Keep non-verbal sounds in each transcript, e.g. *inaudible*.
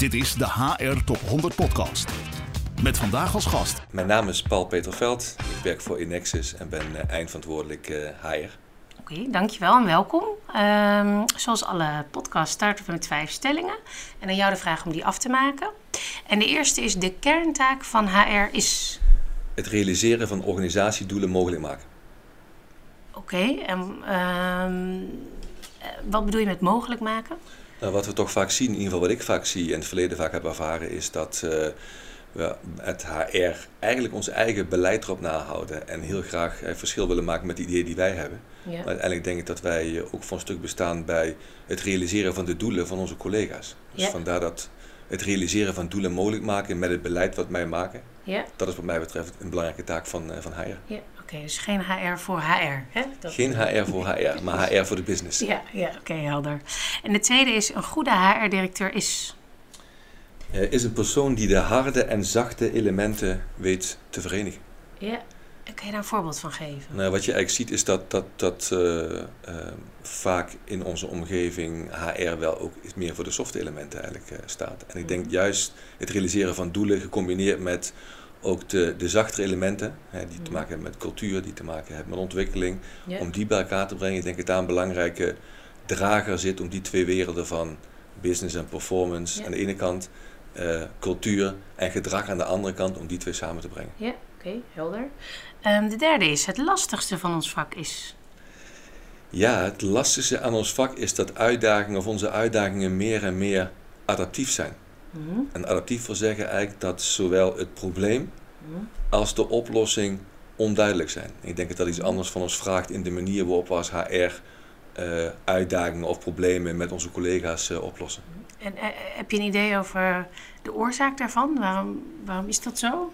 Dit is de HR Top 100 Podcast. Met vandaag als gast. Mijn naam is Paul Peter Veld. Ik werk voor Inexis en ben eh, eindverantwoordelijk HR. Oké, dankjewel en welkom. Um, zoals alle podcasts starten we met vijf stellingen. En aan jou de vraag om die af te maken. En de eerste is: de kerntaak van HR is. Het realiseren van organisatiedoelen mogelijk maken. Oké, en um, wat bedoel je met mogelijk maken? Nou, wat we toch vaak zien, in ieder geval wat ik vaak zie en het verleden vaak heb ervaren, is dat uh, we het HR eigenlijk ons eigen beleid erop nahouden en heel graag uh, verschil willen maken met de ideeën die wij hebben. Ja. Maar uiteindelijk denk ik dat wij uh, ook voor een stuk bestaan bij het realiseren van de doelen van onze collega's. Dus ja. vandaar dat het realiseren van doelen mogelijk maken met het beleid wat wij maken. Ja. Dat is wat mij betreft een belangrijke taak van, van HR. Ja. Dus geen HR voor HR. Hè? Dat... Geen HR voor HR, maar HR voor de business. Ja, ja oké, okay, helder. En de tweede is, een goede HR-directeur is? Uh, is een persoon die de harde en zachte elementen weet te verenigen. Ja, kan je daar een voorbeeld van geven? Nou, wat je eigenlijk ziet is dat, dat, dat uh, uh, vaak in onze omgeving HR wel ook meer voor de soft elementen eigenlijk staat. En ik denk mm. juist het realiseren van doelen gecombineerd met ook de, de zachtere elementen, hè, die te maken hebben met cultuur, die te maken hebben met ontwikkeling, om die bij elkaar te brengen. Ik denk dat daar een belangrijke drager zit om die twee werelden van business en performance aan de ene kant, uh, cultuur en gedrag aan de andere kant, om die twee samen te brengen. Ja, oké, helder. Um, de derde is, het lastigste van ons vak is? Ja, het lastigste aan ons vak is dat uitdagingen of onze uitdagingen meer en meer adaptief zijn. Mm En adaptief wil zeggen eigenlijk dat zowel het probleem mm als de oplossing onduidelijk zijn. Ik denk dat dat iets mhm. anders van ons vraagt in de manier waarop we als HR uh, uitdagingen of problemen met onze collega's uh, oplossen. Mhm. En uh, heb je een idee over de oorzaak daarvan? Waarom, waarom is dat zo?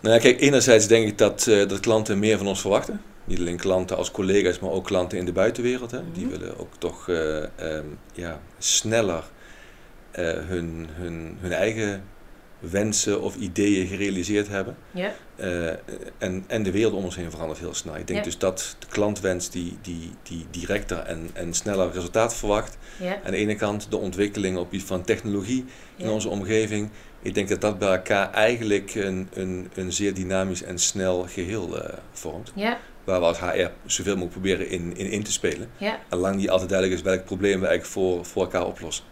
Nou, kijk, enerzijds denk ik dat, dat klanten meer van ons verwachten. Niet alleen klanten als collega's, maar ook klanten in de buitenwereld. Hè. Mm Die mhm. willen ook toch um, ja, sneller uh, hun, hun, hun eigen wensen of ideeën gerealiseerd hebben. Ja. Uh, en, en de wereld om ons heen verandert heel snel. Ik denk ja. dus dat de klantwens die, die, die directer en, en sneller resultaat verwacht. Ja. Aan de ene kant de ontwikkeling op iets van technologie in onze omgeving. Ik denk dat dat bij elkaar eigenlijk een, een, een zeer dynamisch en snel geheel uh, vormt. Waar we als HR zoveel mogelijk proberen in, in, in te spelen. En lang niet altijd duidelijk is welk probleem we eigenlijk voor, voor elkaar oplossen.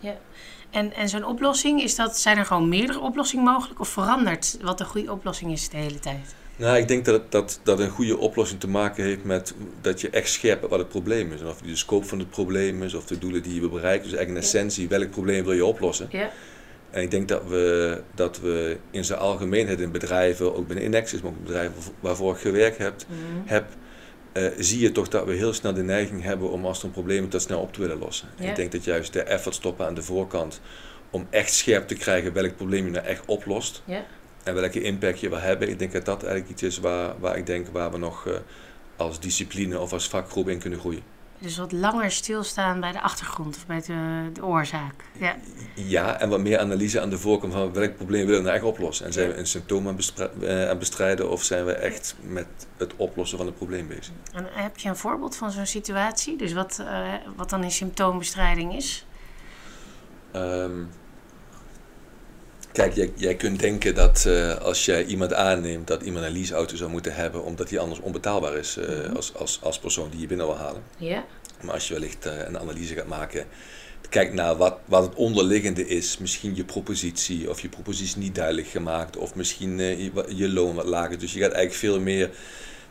En, en zo'n oplossing, is dat, zijn er gewoon meerdere oplossingen mogelijk of verandert wat een goede oplossing is de hele tijd? Nou, ik denk dat, dat, dat een goede oplossing te maken heeft met dat je echt scherp wat het probleem is. En of de scope van het probleem is, of de doelen die je wil bereiken. Dus eigenlijk in essentie, welk probleem wil je oplossen? Ja. En ik denk dat we, dat we in zijn algemeenheid in bedrijven, ook binnen Inexis, maar ook bedrijven waarvoor ik gewerkt heb, mm. heb uh, zie je toch dat we heel snel de neiging hebben om als er een probleem is, dat snel op te willen lossen. Ja. Ik denk dat juist de effort stoppen aan de voorkant om echt scherp te krijgen welk probleem je nou echt oplost. Ja. En welke impact je wil hebben. Ik denk dat dat eigenlijk iets is waar, waar ik denk waar we nog uh, als discipline of als vakgroep in kunnen groeien. Dus wat langer stilstaan bij de achtergrond of bij de, de oorzaak. Ja. ja, en wat meer analyse aan de voorkant van welk probleem willen we nou echt oplossen. En zijn we een symptoom aan, uh, aan, bestrijden of zijn we echt met het oplossen van het probleem bezig. En heb je een voorbeeld van zo'n situatie? Dus wat, uh, wat dan een symptoombestrijding is? Um, Kijk, jij, jij, kunt denken dat uh, als jij iemand aanneemt dat iemand een leaseauto zou moeten hebben, omdat die anders onbetaalbaar is uh, mm -hmm. als, als, als persoon die je binnen wil halen. Ja. Maar als je wellicht uh, een analyse gaat maken, kijk naar wat, wat het onderliggende is, misschien je propositie of je propositie niet duidelijk gemaakt, of misschien je, je loon wat lager. Dus je gaat eigenlijk veel meer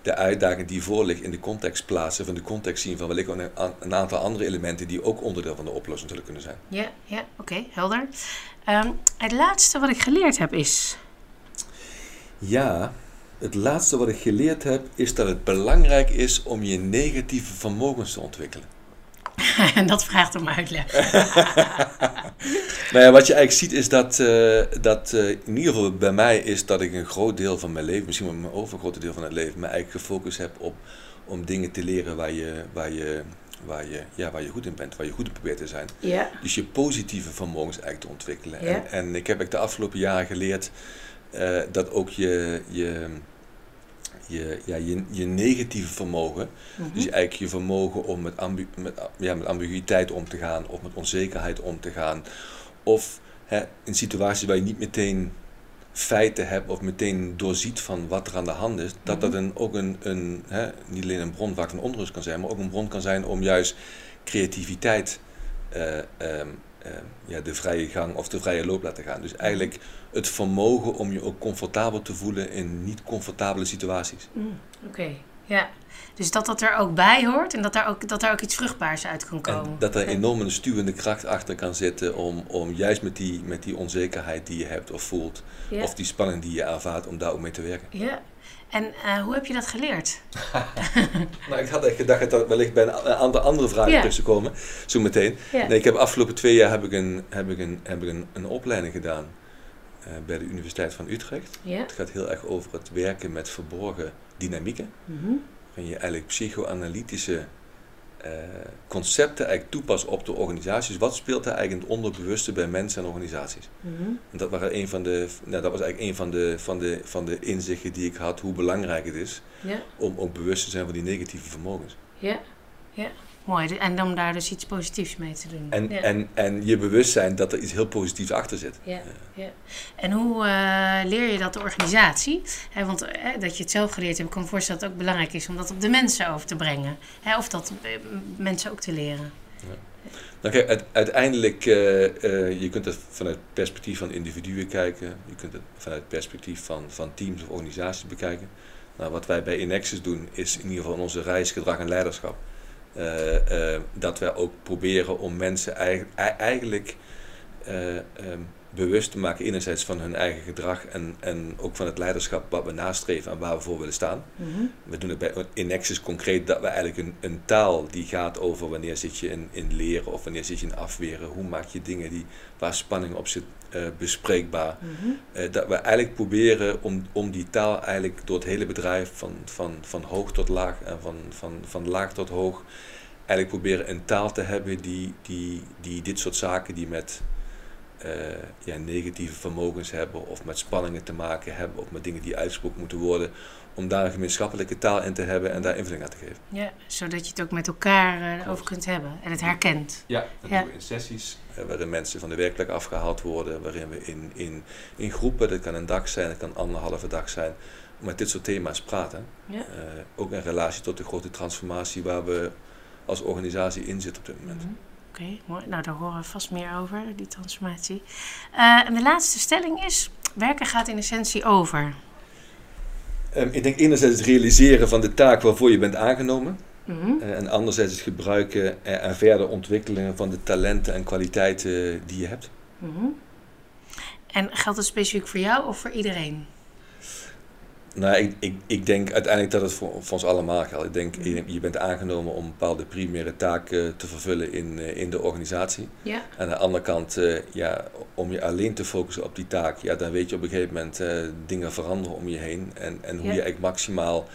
de uitdaging die voor ligt in de context plaatsen, van de context zien van wellicht een, een aantal andere elementen die ook onderdeel van de oplossing zullen kunnen zijn. Ja, ja oké, helder. Um, het laatste wat ik geleerd heb is. Ja, het laatste wat ik geleerd heb is dat het belangrijk is om je negatieve vermogens te ontwikkelen. *laughs* En dat vraagt om uitleg. *laughs* nou ja, wat je eigenlijk ziet is dat, uh, dat uh, in ieder geval bij mij is dat ik een groot deel van mijn leven, misschien wel mijn overgrote deel van het leven, me eigenlijk gefocust heb op om dingen te leren waar je, waar je waar je, ja, waar je goed in bent, waar je goed in probeert te zijn. Ja. Dus je positieve vermogens eigenlijk te ontwikkelen. En, en, ik heb de afgelopen jaren geleerd uh, dat ook je, je, je, ja, je, je negatieve vermogen, mm -hmm. dus eigenlijk je vermogen om met, ambu met, ja, met ambiguïteit om te gaan, of met onzekerheid om te gaan, of hè, in situaties waar je niet meteen feiten hebt of meteen doorziet van wat er aan de hand is, dat dat een, ook een, een hè, niet alleen een bron van onrust kan zijn, maar ook een bron kan zijn om juist creativiteit eh, ehm, ehm, ja, de vrije gang of de vrije loop laten gaan. Dus eigenlijk het vermogen om je ook comfortabel te voelen in niet comfortabele situaties. Mm, Oké, ja. Dus dat dat er ook bij hoort en dat daar ook, dat daar ook iets vruchtbaars uit kan komen. En dat er enorm een stuwende kracht achter kan zitten om, om juist met die, met die onzekerheid die je hebt of voelt, Ja. of die spanning die je ervaart, om daar ook mee te werken. Ja. En eh, hoe heb je dat geleerd? *laughs* Nou, ik had echt gedacht dat er wellicht bij een a- aantal andere vragen tussen komen, zo meteen. Nee, ik heb afgelopen twee jaar heb ik een, heb ik een, heb ik een, een opleiding gedaan eh, bij de Universiteit van Utrecht. Het gaat heel erg over het werken met verborgen dynamieken. Waarin je eigenlijk psychoanalytische eh, concepten eigenlijk toepast op de organisaties. Wat speelt er eigenlijk in het onderbewuste bij mensen en organisaties? Mhm. En dat, waren een van de, nou, dat was eigenlijk een van de, van, de, van de inzichten die ik had, hoe belangrijk het is Ja. om ook bewust te zijn van die negatieve vermogens. Ja. Ja. Mooi. En om daar dus iets positiefs mee te doen. En, ja. en, en je bewust zijn dat er iets heel positiefs achter zit. Ja, ja. En hoe eh, leer je dat de organisatie? Hè, want eh, dat je het zelf geleerd hebt, ik kan me voorstellen dat het ook belangrijk is om dat op de mensen over te brengen. Hè, of dat eh, mensen ook te leren. Nou kijk, uite- uiteindelijk, eh, je kunt het vanuit het perspectief van individuen kijken. Je kunt het vanuit het perspectief van, van teams of organisaties bekijken. Nou, wat wij bij Inexus doen, is in ieder geval onze reis gedrag en leiderschap. Eh, eh, dat wij ook proberen om mensen eigen- ei- eigenlijk eh, ehm, bewust te maken, enerzijds van hun eigen gedrag en, en ook van het leiderschap wat we nastreven en waar we voor willen staan. Mhm. We doen het bij Inexus concreet dat we eigenlijk een, een taal die gaat over wanneer zit je in, in leren of wanneer zit je in afweren, hoe maak je dingen die, waar spanning op zit eh, bespreekbaar. Mhm. Eh, dat we eigenlijk proberen om, om die taal eigenlijk door het hele bedrijf van, van, van hoog tot laag en van, van, van laag tot hoog eigenlijk proberen een taal te hebben die, die, die dit soort zaken die met eh, ja, negatieve vermogens hebben of met spanningen te maken hebben of met dingen die uitgesproken moeten worden, om daar een gemeenschappelijke taal in te hebben en daar invulling aan te geven. Ja, zodat je het ook met elkaar eh, over kunt hebben en het herkent. Ja, dat Ja. doen we in sessies eh, waarin mensen van de werkplek afgehaald worden, waarin we in, in, in groepen, dat kan een dag zijn, dat kan anderhalve dag zijn, met dit soort thema's praten. Ja. Ook in relatie tot de grote transformatie waar we als organisatie in zitten op dit moment. Mhm. Oké, mooi. Nou, daar horen we vast meer over, die transformatie. Eh, en de laatste stelling is, werken gaat in essentie over. Ehm, ik denk enerzijds het realiseren van de taak waarvoor je bent aangenomen. Mhm. eh, en anderzijds het gebruiken en, en verder ontwikkelen van de talenten en kwaliteiten die je hebt. Mhm. En geldt het specifiek voor jou of voor iedereen? Nou, ik, ik, ik denk uiteindelijk dat het voor, voor ons allemaal geldt. Ik denk, je, je bent aangenomen om bepaalde primaire taken te vervullen in, eh, in de organisatie. Ja. Aan de andere kant, eh, ja, om je alleen te focussen op die taak, ja, dan weet je op een gegeven moment eh, dingen veranderen om je heen. En, en hoe Ja. je eigenlijk maximaal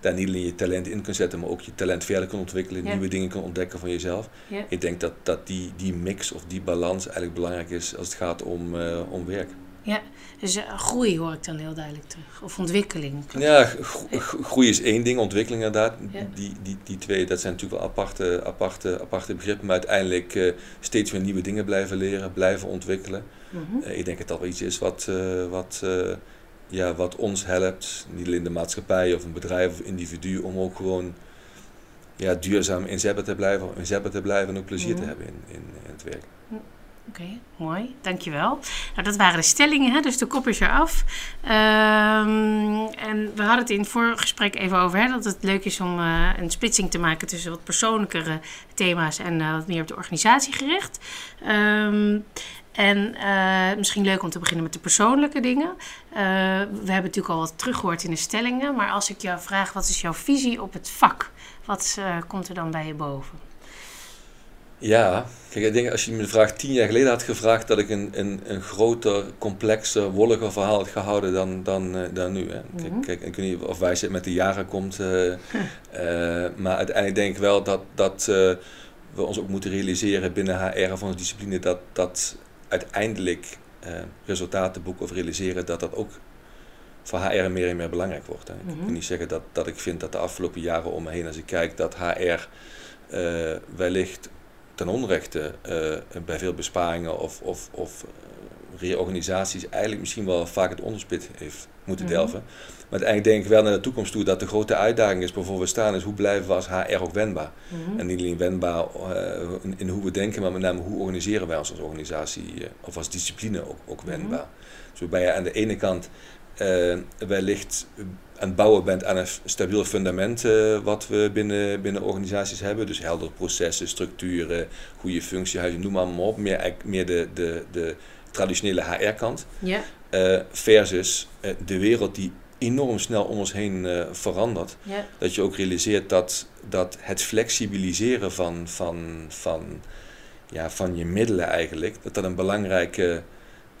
daar niet alleen je talent in kunt zetten, maar ook je talent verder kunt ontwikkelen, Ja. nieuwe dingen kunt ontdekken van jezelf. Ja. Ik denk dat, dat die, die mix of die balans eigenlijk belangrijk is als het gaat om, om werk. Ja, dus eh, groei hoor ik dan heel duidelijk terug. Of ontwikkeling. Ja, gro- gro- groei is één ding, ontwikkeling inderdaad. Ja. Die, die, die twee, dat zijn natuurlijk wel aparte, aparte, aparte begrippen, maar uiteindelijk eh, steeds weer nieuwe dingen blijven leren, blijven ontwikkelen. Mhm. Eh, ik denk dat dat wel iets is wat, wat, ja, wat ons helpt, niet alleen de maatschappij of een bedrijf of individu, om ook gewoon ja, duurzaam inzetbaar te blijven, inzetbaar te blijven en ook plezier Mhm. te hebben in, in, in het werk. Oké, mooi. Dankjewel. Nou, dat waren de stellingen, hè? dus de kop is eraf. Ehm en we hadden het in het gesprek even over hè, dat het leuk is om eh, een splitsing te maken tussen wat persoonlijkere thema's en eh, wat meer op de organisatie gericht. Ehm, en eh, misschien leuk om te beginnen met de persoonlijke dingen. We hebben natuurlijk al wat teruggehoord in de stellingen, maar als ik jou vraag wat is jouw visie op het vak, wat komt er dan bij je boven? Ja, kijk, ik denk als je me de vraag tien jaar geleden had gevraagd dat ik een, een, een groter, complexer, wolliger verhaal had gehouden dan, dan, eh, dan nu. Hè. Kijk, Mhm. kijk, ik weet niet of wijsheid met de jaren komt, eh, *laughs* eh, maar uiteindelijk denk ik wel dat, dat we ons ook moeten realiseren binnen HR of onze discipline dat, dat uiteindelijk resultaten boeken of realiseren dat dat ook voor HR meer en meer belangrijk wordt. Hè. Ik Mhm. kan niet zeggen dat, dat ik vind dat de afgelopen jaren om me heen, als ik kijk, dat HR wellicht ten onrechte eh, bij veel besparingen of, of, of eh, reorganisaties eigenlijk misschien wel vaak het onderspit heeft moeten Mhm. delven. Maar uiteindelijk denk ik wel naar de toekomst toe dat de grote uitdaging is waarvoor we staan is hoe blijven we als HR ook wendbaar. Mhm. En niet alleen wendbaar eh, in, in hoe we denken, maar met name hoe organiseren wij ons als organisatie of als discipline ook, ook wendbaar. Dus waarbij je aan de ene kant wellicht aan het bouwen bent aan een stabiel fundament eh, wat we binnen, binnen organisaties hebben. Dus heldere processen, structuren, goede functiehuizen, noem maar, maar op. Meer, meer de, de, de traditionele HR-kant. Ja. eh, versus eh, de wereld die enorm snel om ons heen verandert. Ja. Dat je ook realiseert dat, dat het flexibiliseren van, van, van, ja, van je middelen eigenlijk, dat dat een belangrijke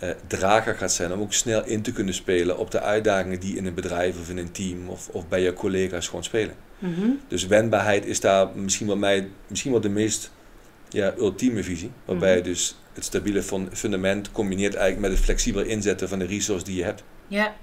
eh, drager gaat zijn om ook snel in te kunnen spelen op de uitdagingen die in een bedrijf of in een team of, of bij je collega's gewoon spelen. Mhm. Dus wendbaarheid is daar misschien wel, mij, misschien wel de meest ja, ultieme visie. Waarbij Mhm. je dus het stabiele fun- fundament combineert eigenlijk met het flexibel inzetten van de resources die je hebt. Ja,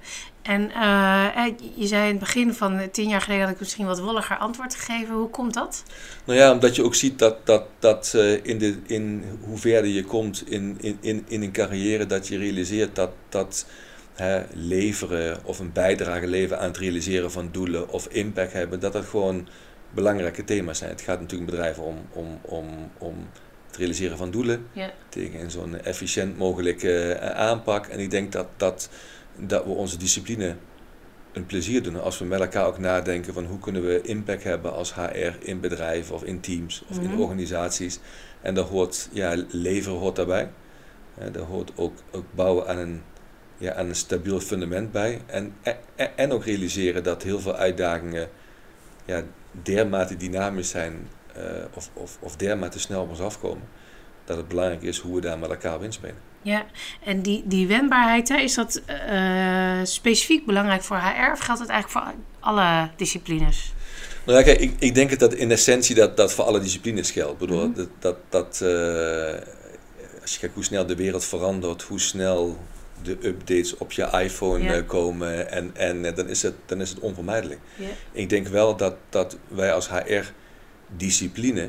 en eh, eh, je zei in het begin van eh, tien jaar geleden had ik misschien wat wolliger antwoord gegeven. Hoe komt dat? Nou ja, omdat je ook ziet dat, dat, dat in, de, in hoe verder je komt in, in, in, in een carrière, dat je realiseert dat, dat hè, leveren of een bijdrage leveren aan het realiseren van doelen of impact hebben, dat dat gewoon belangrijke thema's zijn. Het gaat natuurlijk in bedrijven om, om, om, om het realiseren van doelen Ja. tegen een zo'n efficiënt mogelijke aanpak. En ik denk dat, dat, dat we onze discipline een plezier doen als we met elkaar ook nadenken van hoe kunnen we impact hebben als HR in bedrijven of in teams of Mhm. in organisaties. En daar hoort, ja, leveren hoort daarbij. Eh, daar hoort ook, ook bouwen aan een, ja, aan een stabiel fundament bij. En, en, en ook realiseren dat heel veel uitdagingen ja, dermate dynamisch zijn eh, of, of, of dermate snel op ons afkomen. Dat het belangrijk is hoe we daar met elkaar op inspelen. Ja, en die, die wendbaarheid, hè, is dat eh, specifiek belangrijk voor HR of geldt dat eigenlijk voor alle disciplines? Nou ja, kijk, ik, ik denk het dat in essentie dat, dat voor alle disciplines geldt. Ik bedoel, Mhm. dat, dat, dat eh, als je kijkt hoe snel de wereld verandert, hoe snel de updates op je iPhone Ja. eh, komen, en, en dan, is het, dan is het onvermijdelijk. Ja. Ik denk wel dat, dat wij als HR-discipline,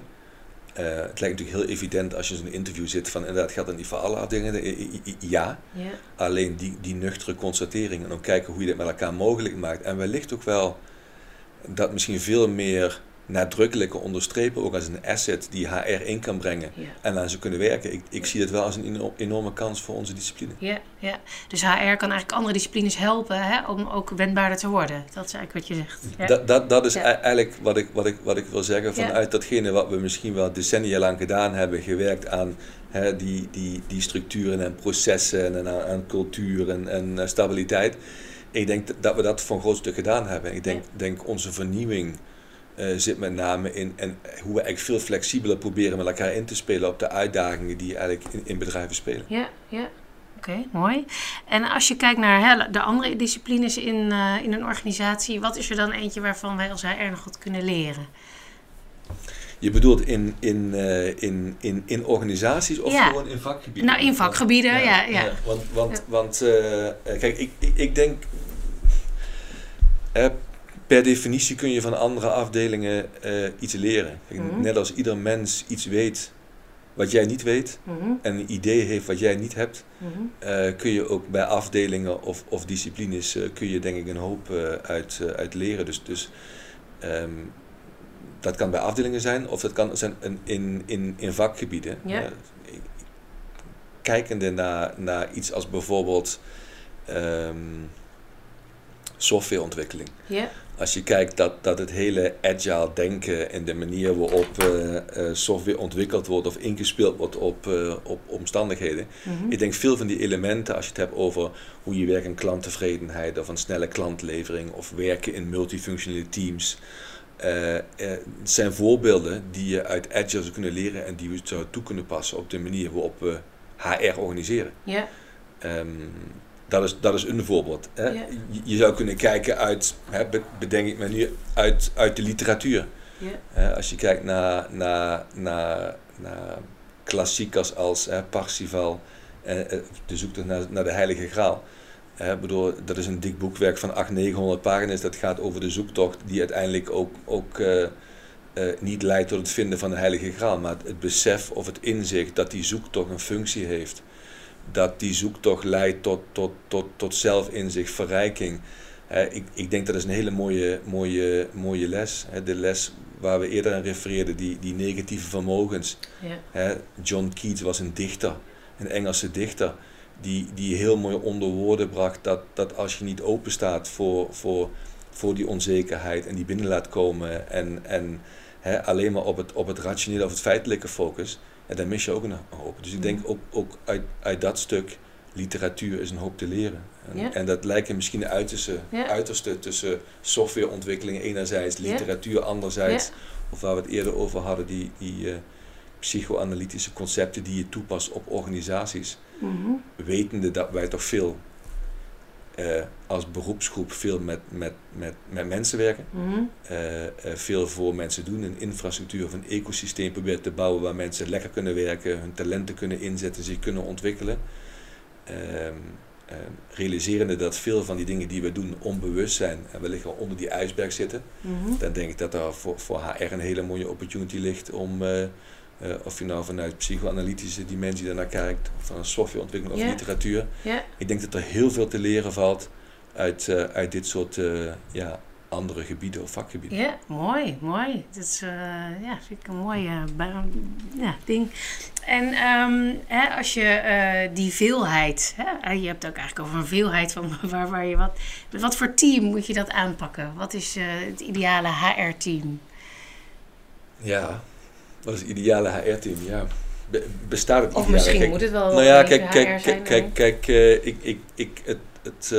eh, het lijkt natuurlijk heel evident als je in zo'n interview zit van inderdaad geldt dat niet voor alle i- ja. Ja. Alleen die, die nuchtere constatering en ook kijken hoe je dit met elkaar mogelijk maakt. En wellicht ook wel dat misschien veel meer nadrukkelijker onderstrepen, ook als een asset die HR in kan brengen Ja. en aan ze kunnen werken. Ik, ik zie het wel als een eno- enorme kans voor onze discipline. Ja, ja, dus HR kan eigenlijk andere disciplines helpen hè, om ook wendbaarder te worden. Dat is eigenlijk wat je zegt. Ja. Dat, dat, dat is Ja. e- eigenlijk wat ik, wat, ik, wat ik wil zeggen vanuit datgene wat we misschien wel decennia lang gedaan hebben, gewerkt aan hè, die, die, die structuren en processen en aan, aan cultuur en, en eh, stabiliteit. Ik denk dat- dat we dat voor een groot stuk gedaan hebben. Ik denk, denk onze vernieuwing eh, zit met name in en hoe we eigenlijk veel flexibeler proberen met elkaar in te spelen op de uitdagingen die eigenlijk in, in bedrijven spelen. Ja, ja. Oké, mooi. En als je kijkt naar hè, de andere disciplines in, eh, in een organisatie, wat is er dan eentje waarvan wij als HR nog wat kunnen leren? Je bedoelt in, in, eh, in, in, in organisaties of Ja. gewoon in vakgebieden? Nou, in vakgebieden, ja. ja, Want, want, Ja. want eh, eh, kijk, ik, ik, ik denk, per definitie kun je van andere afdelingen eh, iets leren. Kijk, Mhm. Net als ieder mens iets weet wat jij niet weet Mhm, en een idee heeft wat jij niet hebt, mhm. eh, kun je ook bij afdelingen of, of disciplines eh, kun je denk ik een hoop uit, uit leren. Dus, dus ehm, dat kan bij afdelingen zijn of dat kan zijn in, in, in, vakgebieden. Kijkende naar, naar iets als bijvoorbeeld ehm, softwareontwikkeling. Ja, Als je kijkt dat, dat het hele agile denken en de manier waarop eh, software ontwikkeld wordt of ingespeeld wordt op, eh, op omstandigheden. mhm. Ik denk veel van die elementen, als je het hebt over hoe je werkt aan klanttevredenheid of een snelle klantlevering of werken in multifunctionele teams, eh, zijn voorbeelden die je uit Agile zou kunnen leren en die we zouden toe kunnen passen op de manier waarop we HR organiseren. ja, Ehm, dat, is, dat is een voorbeeld. Hè. Ja. Je, je zou kunnen kijken uit, hè, be- bedenk ik me nu, uit, uit de literatuur. ja, Hè, als je kijkt naar, naar, naar, naar klassiekers als hè, Parsifal, eh, eh, de zoektocht naar, naar de Heilige Graal. Hè, bedoel, dat is een dik boekwerk van 800, 900 pagina's. Dat gaat over de zoektocht die uiteindelijk ook, ook eh, eh, niet leidt tot het vinden van de Heilige Graal. Maar het, het besef of het inzicht dat die zoektocht een functie heeft. Dat die zoektocht leidt tot, tot, tot, tot zelfinzicht, verrijking. Ik, ik denk dat is een hele mooie, mooie, mooie les. De les waar we eerder aan refereerden, die, die negatieve vermogens. Ja. John Keats was een dichter, een Engelse dichter, die, die heel mooi onder woorden bracht dat, dat als je niet open staat voor, voor, voor die onzekerheid en die binnen laat komen en, en alleen maar op het, op het rationele of het feitelijke focus, en dan mis je ook een hoop. Dus ik denk ook, ook uit, uit dat stuk, literatuur is een hoop te leren. En, Ja. en dat lijken misschien de uiterste, Ja. uiterste tussen softwareontwikkeling enerzijds, literatuur anderzijds, of waar we het eerder over hadden, die, die eh, psychoanalytische concepten die je toepast op organisaties, Mhm. wetende dat wij toch veel eh, als beroepsgroep veel met, met, met, met mensen werken, Mhm. eh, eh, veel voor mensen doen, een infrastructuur of een ecosysteem proberen te bouwen waar mensen lekker kunnen werken, hun talenten kunnen inzetten, zich kunnen ontwikkelen. Ehm, ehm, realiserende dat veel van die dingen die we doen onbewust zijn en wellicht wel onder die ijsberg zitten, Mhm. dan denk ik dat daar voor, voor HR een hele mooie opportunity ligt om, eh, of je nou vanuit psychoanalytische dimensie daarnaar kijkt, of van een softwareontwikkeling of literatuur. Ik denk dat er heel veel te leren valt uit, eh, uit dit soort eh, ja, andere gebieden of vakgebieden. Ja, mooi, mooi. Dat is, ja, vind ik een mooi ja, ding. En ehm, hè, als je die veelheid, hè, je hebt het ook eigenlijk over een veelheid van *laughs* waar, waar je wat, wat voor team moet je dat aanpakken? Wat is het ideale HR-team? Ja, wat is het ideale HR-team? Ja, be- bestaat het Of ideale? misschien Kijk, moet het wel Nou ja, kijk, kijk, kijk, kijk, kijk eh, ik, ik, ik, het, het,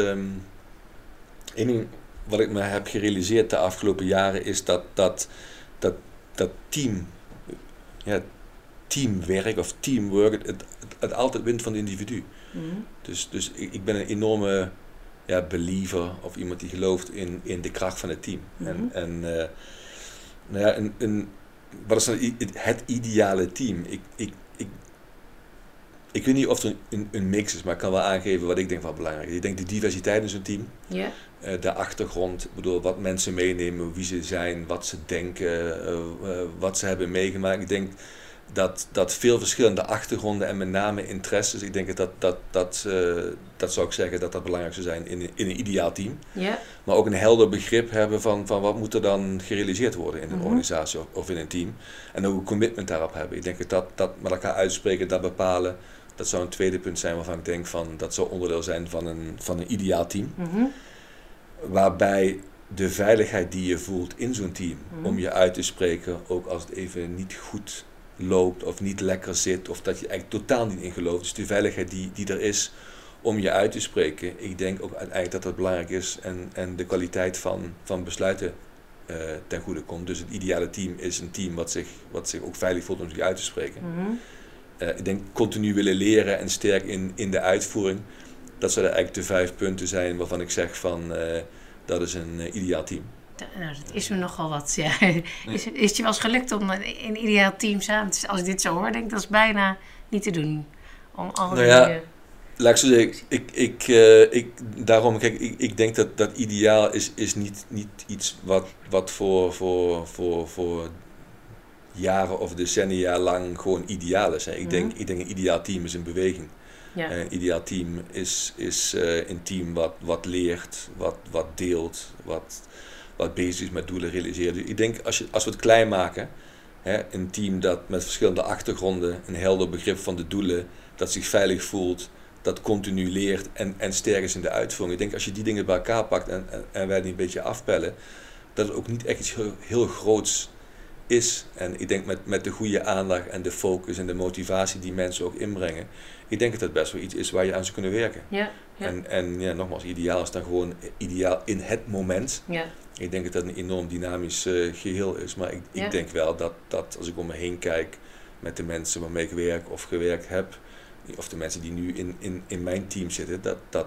ding wat ik me heb gerealiseerd de afgelopen jaren is dat, dat, dat, dat team, ja, teamwerk of teamwork, het, het, het altijd wint van het individu. Mhm. Dus, dus ik, ik ben een enorme ja, believer of iemand die gelooft in, in de kracht van het team. En, Mhm. en eh, nou ja, een, een, wat is het, het ideale team? Ik, ik, ik, ik weet niet of er een, een, mix is, maar ik kan wel aangeven wat ik denk wat belangrijk is. Ik denk de diversiteit in zo'n team, Ja, eh, de achtergrond, bedoel, wat mensen meenemen, wie ze zijn, wat ze denken, eh, eh, wat ze hebben meegemaakt. Ik denk dat, dat veel verschillende achtergronden en met name interesses, ik denk dat dat, dat, eh, dat zou ik zeggen dat dat belangrijk zou zijn in, in een ideaal team. Maar ook een helder begrip hebben van, van wat moet er dan gerealiseerd worden in een Mhm. organisatie of, of in een team. En ook een commitment daarop hebben. Ik denk dat dat, dat met elkaar uitspreken, dat bepalen, dat zou een tweede punt zijn waarvan ik denk van dat zou onderdeel zijn van een, van een ideaal team. mhm. Waarbij de veiligheid die je voelt in zo'n team, Mhm. om je uit te spreken, ook als het even niet goed loopt of niet lekker zit, of dat je eigenlijk totaal niet in gelooft. Dus die veiligheid die, die er is om je uit te spreken, ik denk ook uiteindelijk dat dat belangrijk is en, en de kwaliteit van, van besluiten eh, ten goede komt. Dus het ideale team is een team wat zich, wat zich ook veilig voelt om zich uit te spreken. Mhm. Eh, ik denk continu willen leren en sterk in, in de uitvoering. Dat zouden eigenlijk de vijf punten zijn waarvan ik zeg van eh, dat is een ideaal team. Nou, dat is me nogal wat. Ja. Is, is het je wel eens gelukt om een, een ideaal team samen te Als ik dit zo hoor, denk ik dat is bijna niet te doen. Om al Nou die, ja, eh, Laat ik zo zeggen, ik, ik, eh, ik, daarom, kijk, ik, ik denk dat dat ideaal is, is niet, niet iets wat, wat voor, voor, voor, voor jaren of decennia lang gewoon ideaal is. Hè. Ik, Mhm. denk, ik denk een ideaal team is een beweging. ja. En een ideaal team is, is eh, een team wat, wat leert, wat, wat deelt, wat, wat bezig is met doelen realiseren. Dus ik denk als, je, als we het klein maken, hè, een team dat met verschillende achtergronden, een helder begrip van de doelen, dat zich veilig voelt, dat continu leert en, en sterk is in de uitvoering. Ik denk als je die dingen bij elkaar pakt en, en, en wij die een beetje afpellen, dat het ook niet echt iets heel, heel groots is. En ik denk met, met de goede aandacht en de focus en de motivatie die mensen ook inbrengen, ik denk dat het best wel iets is waar je aan zou kunnen werken. ja, ja, En, en ja, nogmaals, ideaal is dan gewoon ideaal in het moment. ja. Ik denk dat dat een enorm dynamisch eh, geheel is. Maar ik, Ja. ik denk wel dat, dat als ik om me heen kijk met de mensen waarmee ik werk of gewerkt heb, of de mensen die nu in, in, in mijn team zitten, dat, dat,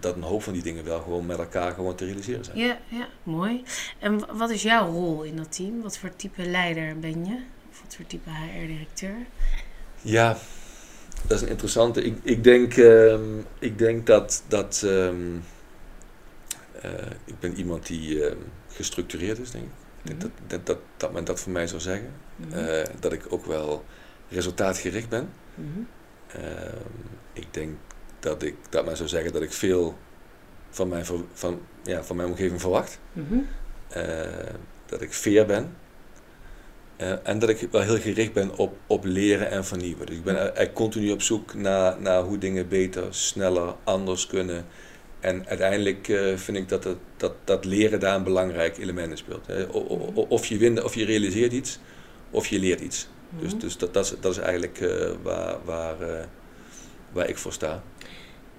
dat een hoop van die dingen wel gewoon met elkaar gewoon te realiseren zijn. Ja, ja, mooi. En wat is jouw rol in dat team? Wat voor type leider ben je? Of wat voor type HR-directeur? Ja, dat is een interessante. Ik, ik, denk, ehm, ik denk dat, dat ehm, eh, ik ben iemand die ehm, gestructureerd is, denk ik. Ik denk Mhm. dat, dat, dat, men dat voor mij zou zeggen. Mhm. Eh, dat ik ook wel resultaatgericht ben. Mhm. Ehm, ik denk dat ik dat maar zou zeggen dat ik veel van mijn, van, ja, van mijn omgeving verwacht. Eh, dat ik fair ben. Eh, en dat ik wel heel gericht ben op, op leren en vernieuwen. Dus ik ben eigenlijk continu op zoek naar, naar hoe dingen beter, sneller, anders kunnen. En uiteindelijk eh, vind ik dat, het, dat dat leren daar een belangrijk element in speelt. hè. O- o- o- Of je wint, of je realiseert iets, of je leert iets. Dus, Mhm. dus dat, dat, is, dat is eigenlijk eh, waar, waar, eh, waar ik voor sta.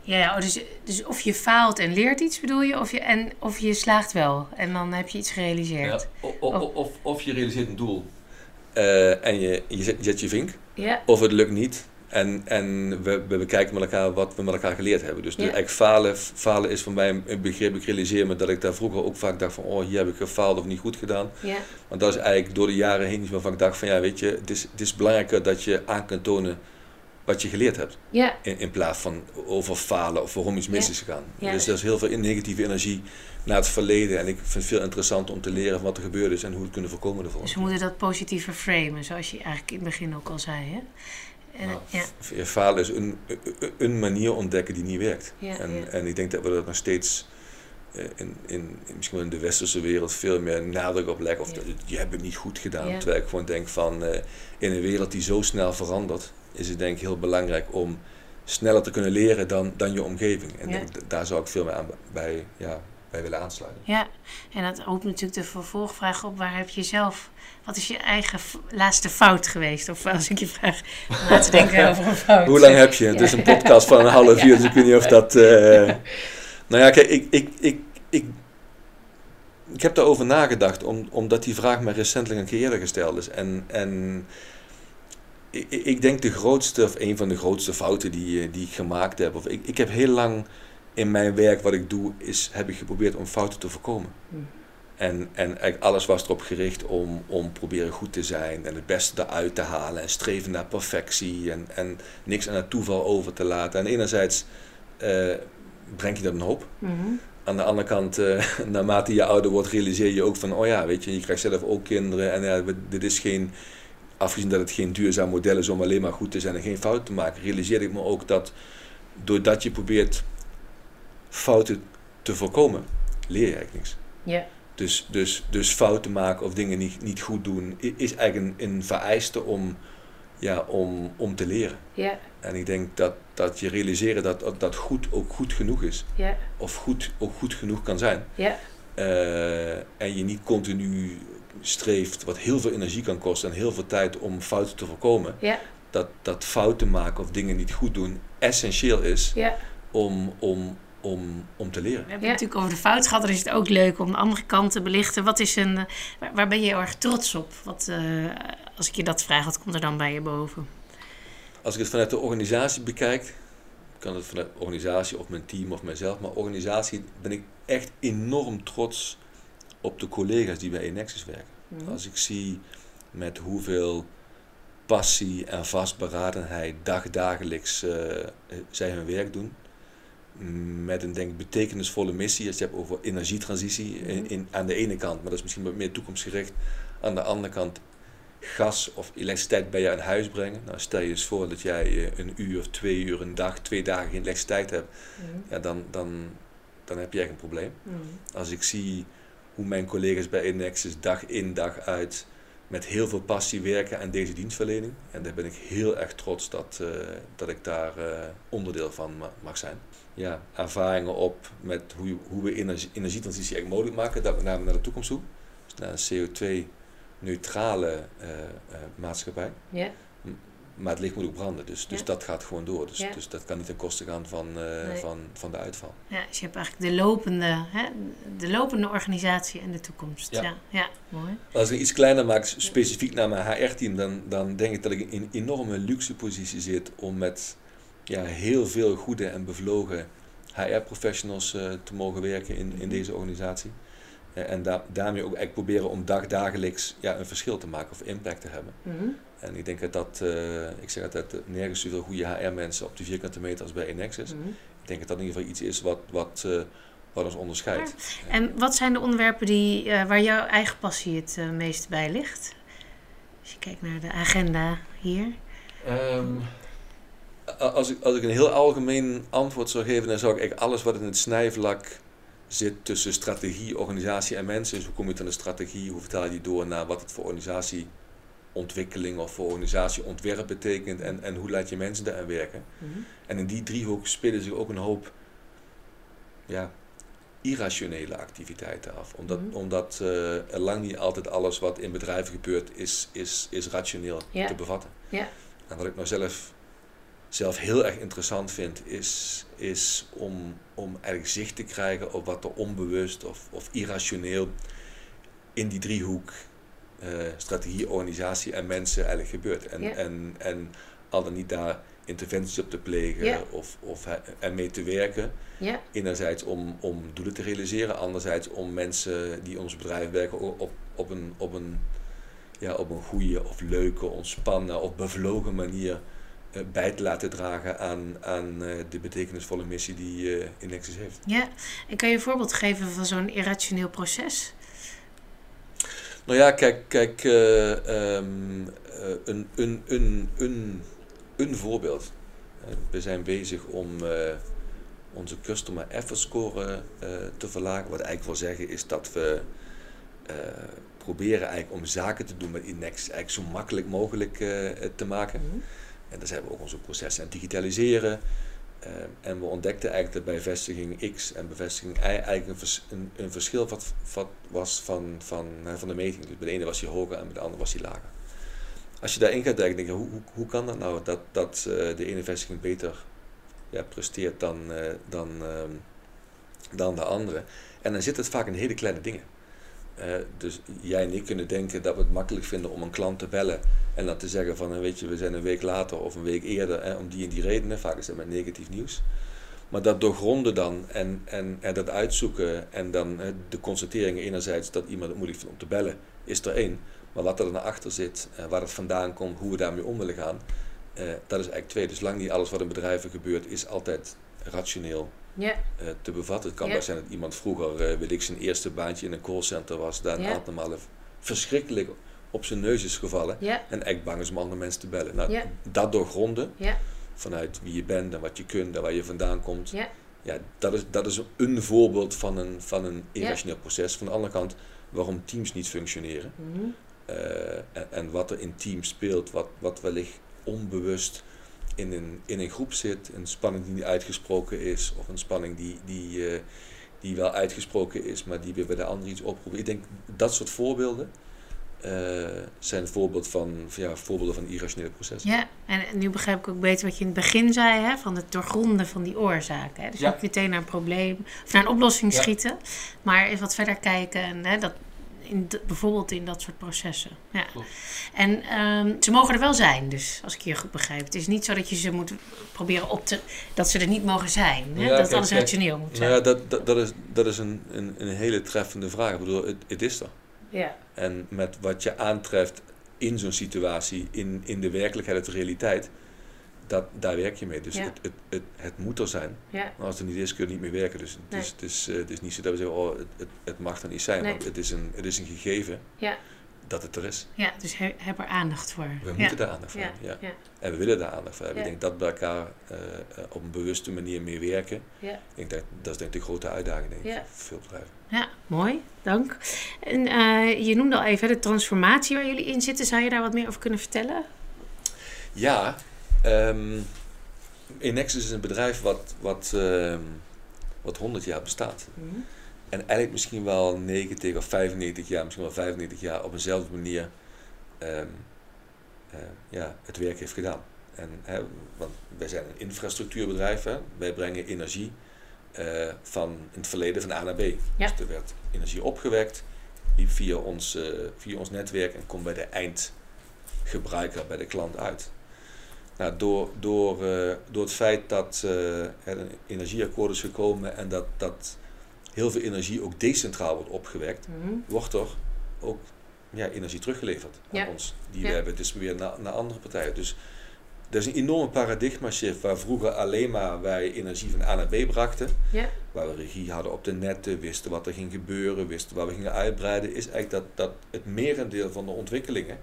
Ja, ja, oh, dus, dus of je faalt en leert iets bedoel je, of je, en, of je slaagt wel en dan heb je iets gerealiseerd. o- of, of je realiseert een doel eh, en je, je, zet, je zet je vink, Ja, of het lukt niet. En, en we, we bekijken met elkaar wat we met elkaar geleerd hebben. Dus Ja. eigenlijk falen, falen is voor mij een- begrip. Ik realiseer me dat ik daar vroeger ook vaak dacht van... oh, hier heb ik gefaald of niet goed gedaan. ja, Want dat is eigenlijk door de jaren heen iets waarvan ik dacht van... ja, weet je, het is, het is belangrijker dat je aan kunt tonen wat je geleerd hebt. ja, In, in plaats van over falen of waarom iets mis Ja. is gegaan. Ja. Dus er is heel veel negatieve energie naar het verleden. En ik vind het veel interessant om te leren van wat er gebeurd is... en hoe we het kunnen voorkomen ervoor. dus we moeten dat positiever framen, zoals je eigenlijk in het begin ook al zei. Hè? En, Nou, ja, Falen is een, een- manier ontdekken die niet werkt. ja, En, ja. en ik denk dat we er nog steeds eh, in, in, misschien wel in de westerse wereld veel meer nadruk op leggen. Of Ja. dat, je hebt het niet goed gedaan. Ja. Terwijl ik gewoon denk van eh, in een wereld die zo snel verandert, is het denk ik heel belangrijk om sneller te kunnen leren dan, dan je omgeving. En denk, daar zou ik veel meer aan bij, ja, bij willen aansluiten. Ja, en dat roept natuurlijk de vervolgvraag op: waar heb je zelf, wat is je eigen laatste fout geweest? Of als ik je vraag na te denken *laughs* over een fout. Hoe lang heb je? Het is een podcast van een *laughs* half uur, dus ik weet niet of dat... eh, Nou ja, kijk, ik, ik, ik, ik, ik heb daarover nagedacht, om, omdat die vraag mij recentelijk een keer eerder gesteld is. En, en ik, ik- denk de grootste, of een van de grootste fouten die, eh, die ik gemaakt heb, of ik, ik heb heel lang in mijn werk wat ik doe, is, heb ik geprobeerd om fouten te voorkomen. Hm. En, en alles was erop gericht om, om proberen goed te zijn en het beste eruit te halen en streven naar perfectie en, en niks aan het toeval over te laten. En enerzijds eh, breng je dat een hoop. Mhm. Aan de andere kant, eh, *laughs* naarmate je ouder wordt, realiseer je ook van, oh ja, weet je, je krijgt zelf ook kinderen en ja, dit is geen, afgezien dat het geen duurzaam model is om alleen maar goed te zijn en geen fouten te maken, realiseerde ik me ook dat doordat je probeert fouten te voorkomen, leer je eigenlijk niks. Ja, Dus, dus, dus fouten maken of dingen niet, niet goed doen, is eigenlijk een, een vereiste om, ja, om, om te leren. ja, En ik denk dat, dat je realiseren dat, dat goed ook goed genoeg is. ja, Of goed ook goed genoeg kan zijn. ja, Eh, en je niet continu streeft, wat heel veel energie kan kosten en heel veel tijd om fouten te voorkomen. ja, Dat, dat fouten maken of dingen niet goed doen essentieel is ja. om, om, om, om te leren. We hebben het natuurlijk over de fout gehad. Dan is het ook leuk om de andere kant te belichten. Wat is een, eh, waar, waar ben je heel erg trots op? Wat, eh, als ik je dat vraag, wat komt er dan bij je boven? Als ik het vanuit de organisatie bekijk, kan het vanuit de organisatie of mijn team of mijzelf, maar organisatie ben ik echt enorm trots op de collega's die bij Enexis werken. Mhm. Als ik zie met hoeveel passie en vastberadenheid dagdagelijks eh, zij hun werk doen. Met een denk betekenisvolle missie. Als je hebt over energietransitie in, in, aan de ene kant, maar dat is misschien wat meer toekomstgericht. Aan de andere kant gas of elektriciteit bij je aan huis brengen. Nou, stel je eens voor dat jij eh, een uur twee uur, een dag, twee dagen geen elektriciteit hebt. Mhm. Ja, dan, dan, dan heb je echt een probleem. Mhm. Als ik zie hoe mijn collega's bij Inexus dag in dag uit met heel veel passie werken aan deze dienstverlening. En daar ben ik heel erg trots dat, eh, dat ik daar eh, onderdeel van ma- mag zijn. Ja, ervaringen op met hoe, hoe we energie, energietransitie echt mogelijk maken. Dat met name naar de toekomst toe. Dus naar een CO2-neutrale eh, eh, maatschappij. Ja, Maar het licht moet ook branden, dus, dus Ja. dat gaat gewoon door. Dus, Ja. dus dat kan niet ten koste gaan van, eh, Nee. van, van de uitval. ja, dus je hebt eigenlijk de lopende, hè, de lopende organisatie en de toekomst. Ja, Ja. ja, mooi. Als ik iets kleiner maak, specifiek naar mijn HR-team, dan, dan denk ik dat ik in een enorme luxe positie zit om met ja, heel veel goede en bevlogen HR-professionals eh, te mogen werken in, in deze organisatie. Eh, en da- daarmee ook echt proberen om dagdagelijks ja, een verschil te maken of impact te hebben. Mhm. En ik denk dat dat, eh, ik zeg altijd, eh, nergens zoveel goede HR-mensen op de vierkante meter als bij Enexis. Mhm. Ik denk dat dat in ieder geval iets is wat, wat, eh, wat ons onderscheidt. En wat zijn de onderwerpen die, eh, waar jouw eigen passie het meest bij ligt? Als je kijkt naar de agenda hier. Ehm, als ik, als ik een heel algemeen antwoord zou geven, dan zou ik eigenlijk alles wat in het snijvlak zit tussen strategie, organisatie en mensen. Dus hoe kom je tot een strategie? Hoe vertaal je die door naar wat het voor organisatieontwikkeling of voor organisatieontwerp betekent en, en hoe laat je mensen daaraan werken? Mhm. En in die driehoek spelen zich ook een hoop ja, irrationele activiteiten af. Omdat, Mhm. omdat eh, lang niet altijd alles wat in bedrijven gebeurt is, is, is rationeel Ja. te bevatten. Ja. En wat ik nou zelf, zelf heel erg interessant vind, is, is om, om eigenlijk zicht te krijgen op wat er onbewust of, of irrationeel in die driehoek eh, strategie, organisatie en mensen eigenlijk gebeurt. En, en, en al dan niet daar interventies op te plegen of, of he- ermee te werken. Ja, Enerzijds om, om doelen te realiseren, anderzijds om mensen die in ons bedrijf werken op, op een, op een, ja, op een goede of leuke, ontspannen of bevlogen manier bij te laten dragen aan, aan eh, de betekenisvolle missie die eh Indexis heeft. ja. En kan je een voorbeeld geven van zo'n irrationeel proces? Nou ja, kijk, kijk eh, ehm, eh, een, een, een, een, een voorbeeld. Eh, we zijn bezig om eh, onze customer effort score eh, te verlagen. Wat eigenlijk wil zeggen is dat we eh, proberen eigenlijk om zaken te doen met Inex eigenlijk zo makkelijk mogelijk eh, te maken. Mhm. En daar zijn we ook onze processen aan het digitaliseren. Eh, en we ontdekten eigenlijk dat bij vestiging X en bevestiging Y eigenlijk een, een, verschil wat, wat was van, van, eh, van de meting. Dus bij de ene was hij hoger en bij de andere was hij lager. Als je daarin gaat denken, denk je, hoe, hoe, hoe kan dat nou dat, dat eh, de ene vestiging beter ja, presteert dan, dan, dan de andere? En dan zit het vaak in hele kleine dingen. Eh, dus jij en ik kunnen denken dat we het makkelijk vinden om een klant te bellen en dan te zeggen van, eh, weet je, we zijn een week later of een week eerder hè, om die en die redenen. Vaak is dat met negatief nieuws. Maar dat doorgronden dan en, en, en dat uitzoeken en dan eh, de constateringen enerzijds dat iemand het moeilijk vindt om te bellen, is er één. Maar wat er dan achter zit, eh, waar het vandaan komt, hoe we daarmee om willen gaan, dat is eigenlijk twee. Dus lang niet alles wat in bedrijven gebeurt is altijd rationeel Eh, te bevatten. Het kan best zijn dat iemand vroeger, eh weet ik, zijn eerste baantje in een callcenter was, daar een aantal malen verschrikkelijk op zijn neus is gevallen. En eigenlijk bang is om andere mensen te bellen. Nou, dat doorgronden, vanuit wie je bent en wat je kunt en waar je vandaan komt. ja, Ja, dat, is, dat is een voorbeeld van een, van een irrationeel proces. Van de andere kant, waarom teams niet functioneren. Mhm. eh, en, en wat er in teams speelt, wat, wat wellicht onbewust in een, in een groep zit. Een spanning die niet uitgesproken is, of een spanning die, die, eh, die wel uitgesproken is, maar die weer bij de ander iets oproept. Ik denk dat soort voorbeelden eh, zijn een voorbeeld van, ja, voorbeelden van irrationele processen. Ja, en nu begrijp ik ook beter wat je in het begin zei, hè, van het doorgronden van die oorzaken. Hè. Dus Ja. niet meteen naar een probleem of naar een oplossing Ja. schieten, maar eens wat verder kijken en hè, dat, in de- bijvoorbeeld in dat soort processen. Ja. Klopt. En ehm, ze mogen er wel zijn, dus als ik je goed begrijp. Het is niet zo dat je ze moet proberen op te, dat ze er niet mogen zijn, hè, Ja, dat kijk, alles kijk. rationeel moet zijn. Nou ja, dat, dat, dat is, dat is een, een, een hele treffende vraag. Ik bedoel, het, het is er. ja. En met wat je aantreft in zo'n situatie, in, in de werkelijkheid, de realiteit, dat, daar werk je mee. Dus Ja. het, het, het, het moet er zijn. Ja. Maar als het er niet is, kun je niet meer werken. Dus het, Nee. is, het, is, eh, het is niet zo dat we zeggen, oh, het, het, het mag er niet zijn. Nee. Want het is, een, het is een gegeven Ja. dat het er is. ja, dus he- heb er aandacht voor. We ja. moeten daar aandacht voor Ja. hebben. Ja. Ja. En we willen daar aandacht voor hebben. Ja. Ik denk dat we elkaar eh, eh, op een bewuste manier mee werken. Ja. Ik denk dat, dat is denk ik de grote uitdaging denk ik, Ja. voor veel bedrijven. Ja, mooi, dank. En eh, je noemde al even de transformatie waar jullie in zitten. Zou je daar wat meer over kunnen vertellen? Ja, ehm Inexus is een bedrijf wat, wat, ehm, wat 100 jaar bestaat. En eigenlijk misschien wel 90 of 95 jaar, misschien wel 95 jaar op eenzelfde manier ehm, eh, ja, het werk heeft gedaan. En, hè, want wij zijn een infrastructuurbedrijf, hè. wij brengen energie eh, van in het verleden van A naar B. Ja. Dus er werd energie opgewekt liep via ons, eh, via ons netwerk en komt bij de eindgebruiker, bij de klant uit. Nou, door, door, eh, door het feit dat eh, er een energieakkoord is gekomen en dat, dat heel veel energie ook decentraal wordt opgewekt, Mhm. wordt er ook ja, energie teruggeleverd aan Ja. ons. Die Ja. we hebben distribueren naar, naar andere partijen. Dus er is een enorme paradigma shift waar vroeger alleen maar wij energie van A naar B brachten. Ja. Waar we regie hadden op de netten, wisten wat er ging gebeuren, wisten waar we gingen uitbreiden. Is eigenlijk dat, dat het merendeel van de ontwikkelingen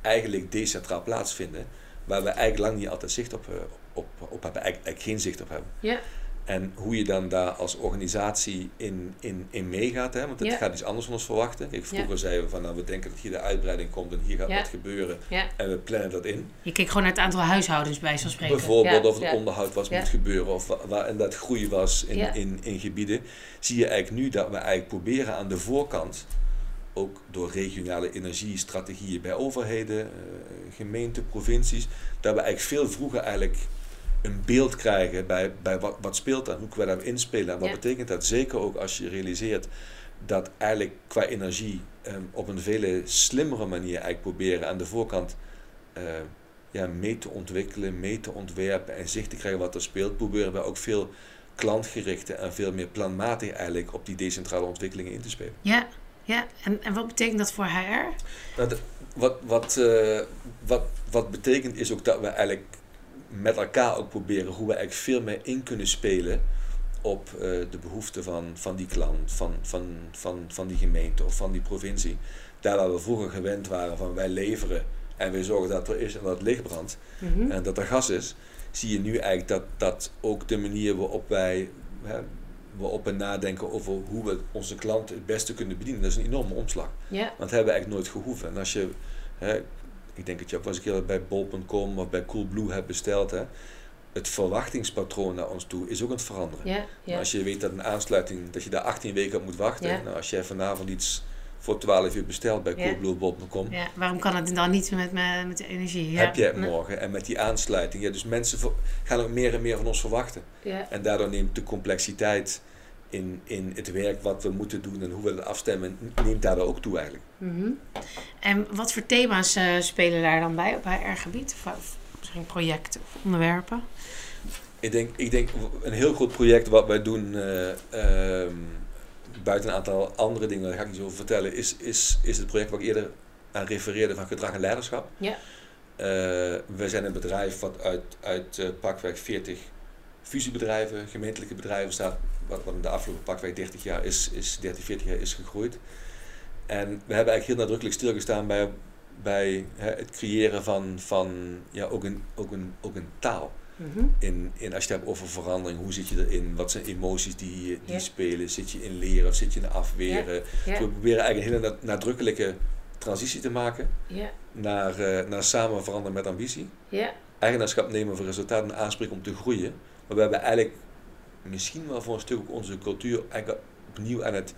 eigenlijk decentraal plaatsvinden. Waar we eigenlijk lang niet altijd zicht op, eh, op, op hebben, eigenlijk, eigenlijk geen zicht op hebben. Ja. En hoe je dan daar als organisatie in, in, in meegaat, hè? want het Ja. gaat iets anders van ons verwachten. Kijk, vroeger Ja. zeiden we van nou, we denken dat hier de uitbreiding komt en hier gaat Ja. wat gebeuren Ja. en we plannen dat in. Je keek gewoon naar het aantal huishoudens bij zo'n spreken. Bijvoorbeeld Ja, of het ja. onderhoud was Ja. moet gebeuren of wa- waar inderdaad groei was in, Ja. in, in gebieden. Zie je eigenlijk nu dat we eigenlijk proberen aan de voorkant, ook door regionale energiestrategieën bij overheden, eh, gemeenten, provincies, dat we eigenlijk veel vroeger eigenlijk een beeld krijgen bij, bij wat, wat speelt dan, hoe kunnen we daar inspelen en wat Ja. betekent dat. Zeker ook als je realiseert dat eigenlijk qua energie ehm, op een veel slimmere manier eigenlijk proberen aan de voorkant eh, ja, mee te ontwikkelen, mee te ontwerpen en zicht te krijgen wat er speelt, proberen we ook veel klantgerichter en veel meer planmatig eigenlijk op die decentrale ontwikkelingen in te spelen. Ja, ja. En, en wat betekent dat voor HR? Wat, wat, eh, wat, wat betekent is ook dat we eigenlijk met elkaar ook proberen hoe we eigenlijk veel meer in kunnen spelen op eh, de behoeften van, van die klant, van, van, van, van die gemeente of van die provincie. Daar waar we vroeger gewend waren van wij leveren en we zorgen dat er is en dat het licht brandt Mhm. en dat er gas is, zie je nu eigenlijk dat, dat ook de manier waarop wij hè, we nadenken over hoe we onze klanten het beste kunnen bedienen, dat is een enorme omslag. Want dat hebben we eigenlijk nooit gehoeven. En als je, hè, ik denk dat je ook wel eens een keer bij bol.com of bij Coolblue hebt besteld, hè, het verwachtingspatroon naar ons toe is ook aan het veranderen. Als je weet dat een aansluiting, dat je daar 18 weken op moet wachten, nou, als jij vanavond iets voor 12 uur bestelt bij Ja. Ja. Waarom kan het dan niet met, me- met de energie? Ja. heb je het morgen. En met die aansluiting, ja, dus mensen gaan ook meer en meer van ons verwachten. Ja. En daardoor neemt de complexiteit in, in het werk wat we moeten doen en hoe we dat afstemmen, neemt daardoor ook toe eigenlijk. Mhm. En wat voor thema's eh, spelen daar dan bij op HR-gebied? Of, of misschien projecten of onderwerpen? Ik denk, ik denk een heel groot project wat wij doen, eh, ehm, buiten een aantal andere dingen, daar ga ik niet zo over vertellen, is, is, is het project waar ik eerder aan refereerde van gedrag en leiderschap. Ja. Eh, we zijn een bedrijf wat uit, uit eh, pakweg 40 fusiebedrijven, gemeentelijke bedrijven bestaat, wat, wat in de afgelopen pakweg 30 jaar is, is 30, 40 jaar is gegroeid. En we hebben eigenlijk heel nadrukkelijk stilgestaan bij, bij hè, het creëren van, van ja, ook, een, ook, een, ook een taal Mhm. in, in als je het hebt over verandering, hoe zit je erin? Wat zijn emoties die, die spelen? Zit je in leren of zit je in afweren? Ja. We proberen eigenlijk een hele na- nadrukkelijke transitie te maken Ja. naar, eh, naar samen veranderen met ambitie. Ja. Eigenaarschap nemen voor resultaten en aanspreken om te groeien. Maar we hebben eigenlijk misschien wel voor een stuk ook onze cultuur eigenlijk opnieuw aan het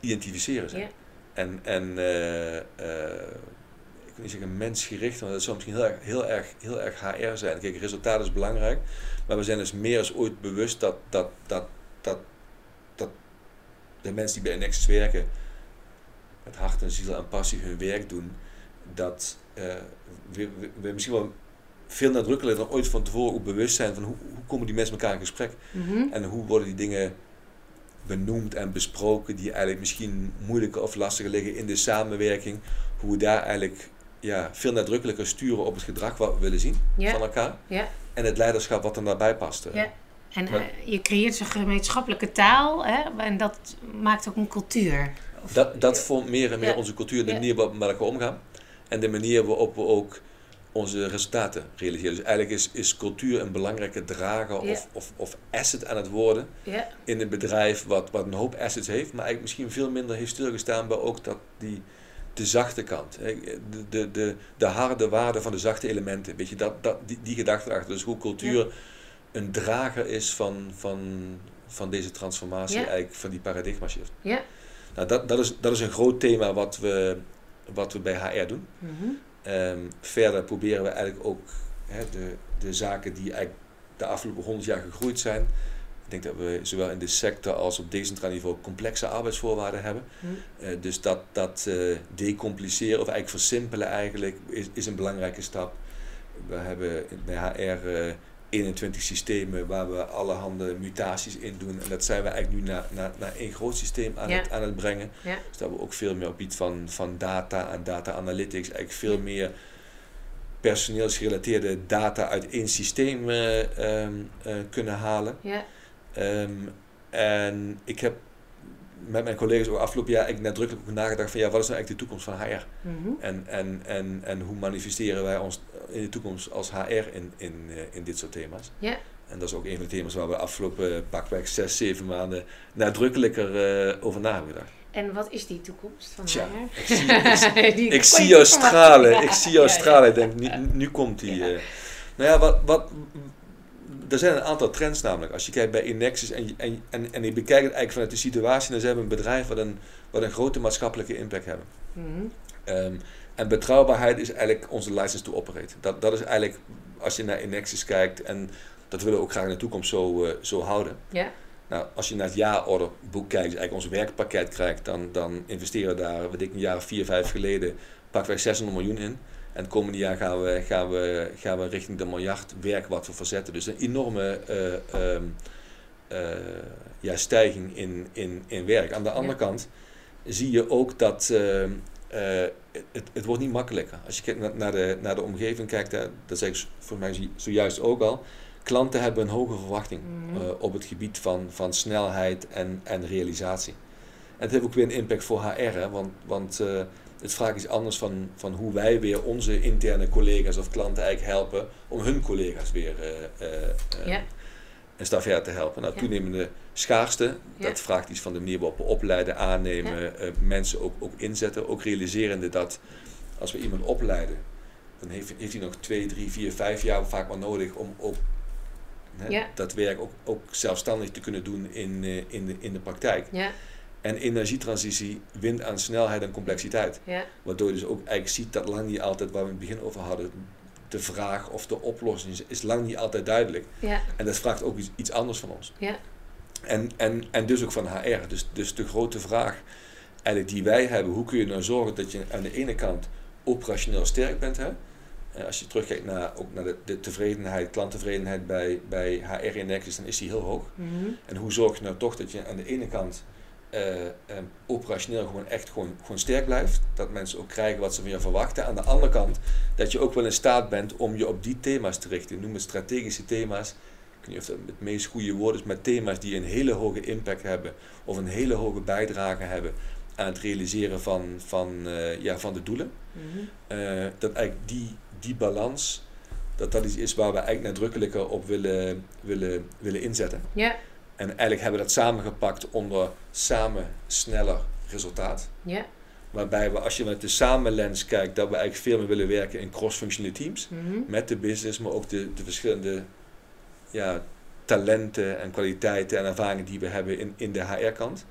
identificeren zijn. Ja. En, en eh, eh, niet zeggen mensgericht, want dat zou misschien heel erg, heel erg, heel erg HR zijn. Kijk, resultaat is belangrijk, maar we zijn dus meer als ooit bewust dat, dat, dat, dat, dat de mensen die bij Nexus werken met hart en ziel en passie hun werk doen, dat eh, we, we, we misschien wel veel nadrukkelijker dan ooit van tevoren ook bewust zijn van hoe, hoe komen die mensen met elkaar in gesprek Mhm. en hoe worden die dingen benoemd en besproken die eigenlijk misschien moeilijker of lastiger liggen in de samenwerking. Hoe we daar eigenlijk ja, veel nadrukkelijker sturen op het gedrag wat we willen zien Ja. van elkaar. Ja. En het leiderschap wat er daarbij past. eh. Ja. En Maar- eh, je creëert zo'n gemeenschappelijke taal hè? en dat maakt ook een cultuur. Of- Dat, dat vormt meer en meer onze cultuur, de manier waarop we met elkaar omgaan. En de manier waarop we ook onze resultaten realiseren. Dus eigenlijk is, is cultuur een belangrijke drager of, of, of asset aan het worden Ja. in een bedrijf wat, wat een hoop assets heeft, maar eigenlijk misschien veel minder heeft stilgestaan bij ook dat die, de zachte kant. De, de, de, de harde waarde van de zachte elementen. Weet je, dat, dat, die, die gedachte erachter. Dus hoe cultuur een drager is van, van, van deze transformatie, Ja. eigenlijk van die paradigma shift. Ja. Nou, dat, dat, is, dat is een groot thema wat we, wat we bij HR doen. Mhm. Ehm, verder proberen we eigenlijk ook hè, de, de zaken die eigenlijk de afgelopen 100 jaar gegroeid zijn. Ik denk dat we zowel in de sector als op decentraal niveau complexe arbeidsvoorwaarden hebben. Mhm. Eh, dus dat, dat eh, decompliceren of eigenlijk versimpelen eigenlijk is, is een belangrijke stap. We hebben bij HR eh, 21 systemen waar we allerhande mutaties in doen. En dat zijn we eigenlijk nu naar, naar, naar één groot systeem aan, Ja. het, aan het brengen. Ja. Dus dat we ook veel meer op het gebied van, van data en data analytics eigenlijk veel Ja. meer personeelsgerelateerde data uit één systeem eh, ehm, eh, kunnen halen. Ja. Ehm, en ik heb met mijn collega's ook afgelopen jaar ik nadrukkelijk ook nagedacht van ja, wat is nou eigenlijk de toekomst van HR? Mhm. En, en, en, en hoe manifesteren wij ons in de toekomst als HR in, in, eh, in dit soort thema's? Ja. En dat is ook een van de thema's waar we de afgelopen pakweg zes, zeven maanden nadrukkelijker eh, over na hebben gedacht. En wat is die toekomst van Tja, HR? ik zie, *laughs* ik Die ik zie jou stralen. Ik zie jou stralen. Ik denk, nu, nu komt die. Ja. eh. Nou ja, wat, wat, er zijn een aantal trends namelijk. Als je kijkt bij Inexus en, en, en, en je bekijkt het eigenlijk vanuit de situatie, dan zijn we een bedrijf wat een, wat een grote maatschappelijke impact hebben. Mhm. Ehm, en betrouwbaarheid is eigenlijk onze license to operate. Dat, dat is eigenlijk, als je naar Inexus kijkt, en dat willen we ook graag in de toekomst zo, eh, zo houden. Ja. Nou, als je naar het jaarorderboek kijkt, dus eigenlijk ons werkpakket krijgt, dan, dan investeren we daar, weet ik, een jaar of vier, vijf geleden, pakken wij 600 miljoen in. En het komende jaar gaan we, gaan we, gaan we richting de miljard werk wat we verzetten. Dus een enorme eh, ehm, eh, ja, stijging in, in, in werk. Aan de andere Ja. kant zie je ook dat ehm, eh, het, het wordt niet makkelijker. Als je kijkt naar, naar, de, naar de omgeving kijkt, hè, dat zeg ik voor mij zojuist ook al. Klanten hebben een hoge verwachting Mhm. op het gebied van, van snelheid en, en realisatie. En het heeft ook weer een impact voor HR, hè, want, want het vraagt iets anders van, van hoe wij weer onze interne collega's of klanten eigenlijk helpen om hun collega's weer eh, eh, eh, Ja. een stap verder te helpen. Nou, toenemende schaarste, Ja. dat vraagt iets van de manier waarop we opleiden, aannemen, mensen ook, ook inzetten. Ook realiserende dat als we iemand opleiden, dan heeft, heeft hij nog twee, drie, vier, vijf jaar vaak maar nodig om ook Ja. dat werk ook, ook zelfstandig te kunnen doen in, in, de, in de praktijk. Ja. En energietransitie wint aan snelheid en complexiteit. Ja. Waardoor je dus ook eigenlijk ziet dat lang niet altijd, waar we in het begin over hadden, de vraag of de oplossing is, is lang niet altijd duidelijk. Ja. En dat vraagt ook iets, iets anders van ons. Ja. En, en, en dus ook van HR. Dus, dus de grote vraag eigenlijk die wij hebben, hoe kun je nou zorgen dat je aan de ene kant operationeel sterk bent. Hè? Eh, Als je terugkijkt naar, ook naar de, de tevredenheid, klanttevredenheid bij, bij HR in Nexus, dan is die heel hoog. Mhm. En hoe zorg je nou toch dat je aan de ene kant eh, operationeel gewoon echt gewoon, gewoon sterk blijft. Dat mensen ook krijgen wat ze van je verwachten. Aan de andere kant dat je ook wel in staat bent om je op die thema's te richten. Noem het strategische thema's. Ik weet niet of dat het meest goede woord is, maar thema's die een hele hoge impact hebben. Of een hele hoge bijdrage hebben aan het realiseren van, van, eh, ja, van de doelen. Mhm. Eh, dat eigenlijk die, die balans, dat dat iets is waar we eigenlijk nadrukkelijker op willen, willen, willen inzetten. Ja. En eigenlijk hebben we dat samengepakt onder samen sneller resultaat. Ja. Waarbij we, als je met de samenlens kijkt, dat we eigenlijk veel meer willen werken in cross-functionele teams. Mhm. Met de business, maar ook de, de verschillende ja, talenten en kwaliteiten en ervaringen die we hebben in, in de HR-kant.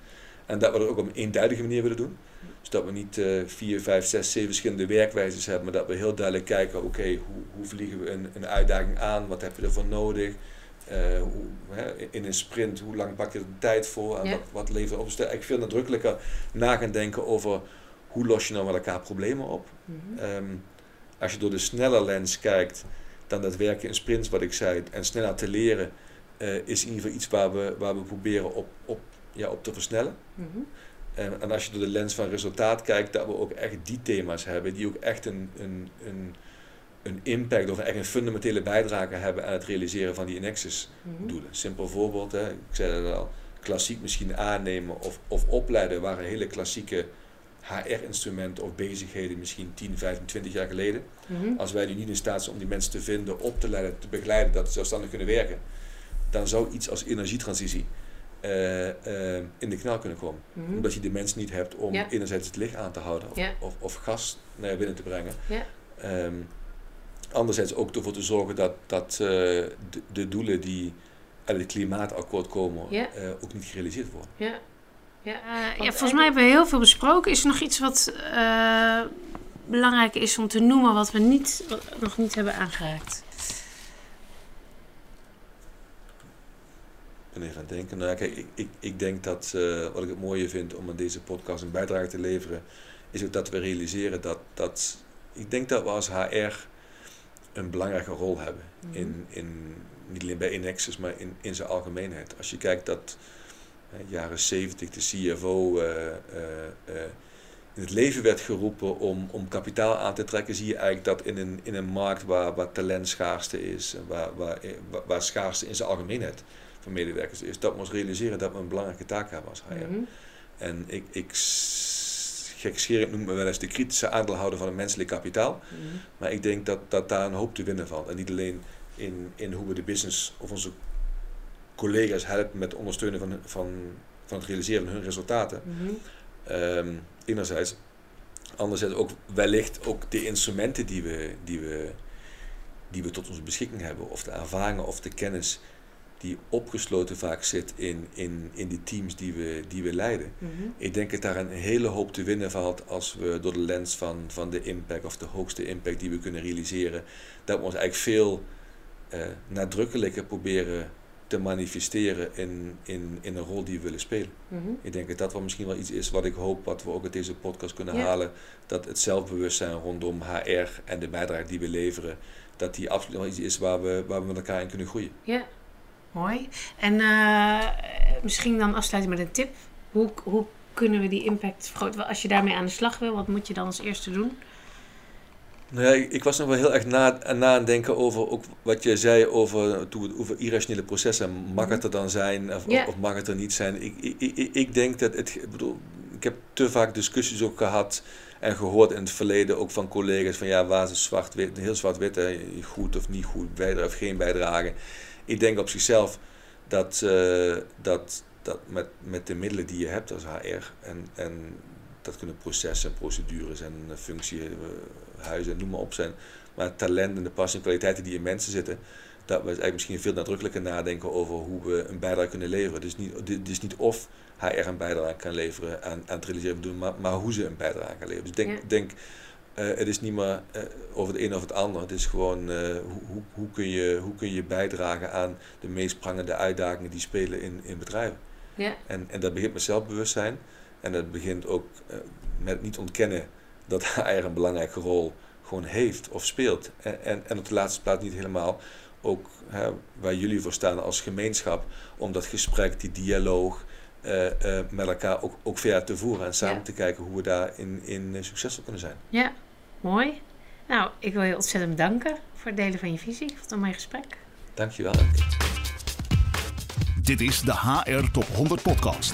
En dat we dat ook op een eenduidige manier willen doen. Dus dat we niet eh, vier, vijf, zes, zeven verschillende werkwijzes hebben, maar dat we heel duidelijk kijken, oké, hoe, hoe vliegen we een, een uitdaging aan? Wat heb je ervoor nodig? Eh, hoe, hè, in een sprint, hoe lang pak je er de tijd voor? En Ja. wat, wat levert op? Dus ik veel nadrukkelijker na gaan denken over hoe los je nou met elkaar problemen op? Mhm. Ehm, als je door de snelle lens kijkt, dan dat werken in sprints, wat ik zei, en sneller te leren, eh, is in ieder geval iets waar we, waar we proberen op, op, ja, op te versnellen. Mhm. En, en als je door de lens van resultaat kijkt, dat we ook echt die thema's hebben, die ook echt een, een, een, een impact of echt een fundamentele bijdrage hebben aan het realiseren van die Nexus Mhm. Simpel voorbeeld, hè, ik zei dat al, klassiek misschien aannemen of, of opleiden waren hele klassieke HR-instrumenten of bezigheden misschien 10, 15, 20 jaar geleden. Mhm. Als wij nu niet in staat zijn om die mensen te vinden, op te leiden, te begeleiden, dat ze zelfstandig kunnen werken, dan zou iets als energietransitie eh, eh, in de knel kunnen komen. Mhm. Omdat je de mensen niet hebt om Ja. enerzijds het licht aan te houden of, Ja. of, of gas naar binnen te brengen. Ja. Ehm, anderzijds ook ervoor te zorgen dat, dat eh, de, de doelen die uit het klimaatakkoord komen Ja. eh, ook niet gerealiseerd worden. Ja. Ja, eh, ja, volgens mij hebben we heel veel besproken. Is er nog iets wat eh, belangrijk is om te noemen wat we niet, nog niet hebben aangeraakt? Ik ben even aan het denken. Nou, ja, kijk, ik, ik, ik denk dat eh, wat ik het mooie vind om aan deze podcast een bijdrage te leveren, is ook dat we realiseren dat, dat ik denk dat we als HR een belangrijke rol hebben. Mhm. In, in, niet alleen bij Inexus, maar in, in zijn algemeenheid. Als je kijkt dat eh, jaren 70 de CFO eh, eh, eh, in het leven werd geroepen om, om kapitaal aan te trekken, zie je eigenlijk dat in een, in een markt waar, waar talent schaarste is, waar, waar, waar, schaarste in zijn algemeenheid van medewerkers is, dat we ons realiseren dat we een belangrijke taak hebben als HR. Mhm. en ik, ik gekscherend noem me wel eens de kritische aandeelhouder van het menselijk kapitaal. Mhm. Maar ik denk dat, dat daar een hoop te winnen valt. En niet alleen in, in hoe we de business of onze collega's helpen met het ondersteunen van, van, van het realiseren van hun resultaten. Ehm, enerzijds. Anderzijds ook wellicht ook de instrumenten die we, die, we, die we tot onze beschikking hebben. Of de ervaringen of de kennis die opgesloten vaak zit in, in, in die teams die we, die we leiden. Mhm. Ik denk dat daar een hele hoop te winnen valt als we door de lens van, van de impact of de hoogste impact die we kunnen realiseren, dat we ons eigenlijk veel eh, nadrukkelijker proberen te manifesteren in, in, in een rol die we willen spelen. Mhm. Ik denk dat dat wel misschien wel iets is wat ik hoop wat we ook uit deze podcast kunnen Ja. halen. Dat het zelfbewustzijn rondom HR en de bijdrage die we leveren, dat die absoluut wel iets is waar we, waar we met elkaar in kunnen groeien. Ja, mooi. En eh, misschien dan afsluiten met een tip. Hoe, hoe kunnen we die impact vergroten? Als je daarmee aan de slag wil, wat moet je dan als eerste doen? Nou ja, ik, ik was nog wel heel erg na, aan nadenken over ook wat je zei over, over irrationele processen. Mag het er dan zijn of, of mag het er niet zijn? Ik, ik, ik, ik denk dat het, ik bedoel, ik heb te vaak discussies ook gehad en gehoord in het verleden ook van collega's van ja, waar is het zwart-wit, heel zwart-wit, goed of niet goed, bijdrage of geen bijdrage. Ik denk op zichzelf dat, eh, dat, dat met, met de middelen die je hebt als HR en, en dat kunnen processen, procedures en eh, functie, eh, huizen, noem maar op zijn. Maar talent en de passie en kwaliteiten die in mensen zitten, dat we eigenlijk misschien veel nadrukkelijker nadenken over hoe we een bijdrage kunnen leveren. Dus niet, dit is niet of HR een bijdrage kan leveren aan, aan het realiseren doen, maar, maar hoe ze een bijdrage kan leveren. Dus denk, Ja. denk eh, het is niet meer eh, over het een of het ander. Het is gewoon eh, hoe, hoe, kun je, hoe kun je bijdragen aan de meest prangende uitdagingen die spelen in, in bedrijven. Ja. En, en dat begint met zelfbewustzijn. En dat begint ook eh, met niet ontkennen dat *laughs* HR een belangrijke rol gewoon heeft of speelt. En, en, en op de laatste plaats niet helemaal ook hè, waar jullie voor staan als gemeenschap, om dat gesprek, die dialoog eh, eh, met elkaar ook, ook verder te voeren en samen Ja. te kijken hoe we daar in, in eh, succesvol kunnen zijn. Ja, mooi. Nou, ik wil je ontzettend bedanken voor het delen van je visie. Ik vond het een mooi gesprek. Dankjewel. Dit is de HR Top 100 Podcast.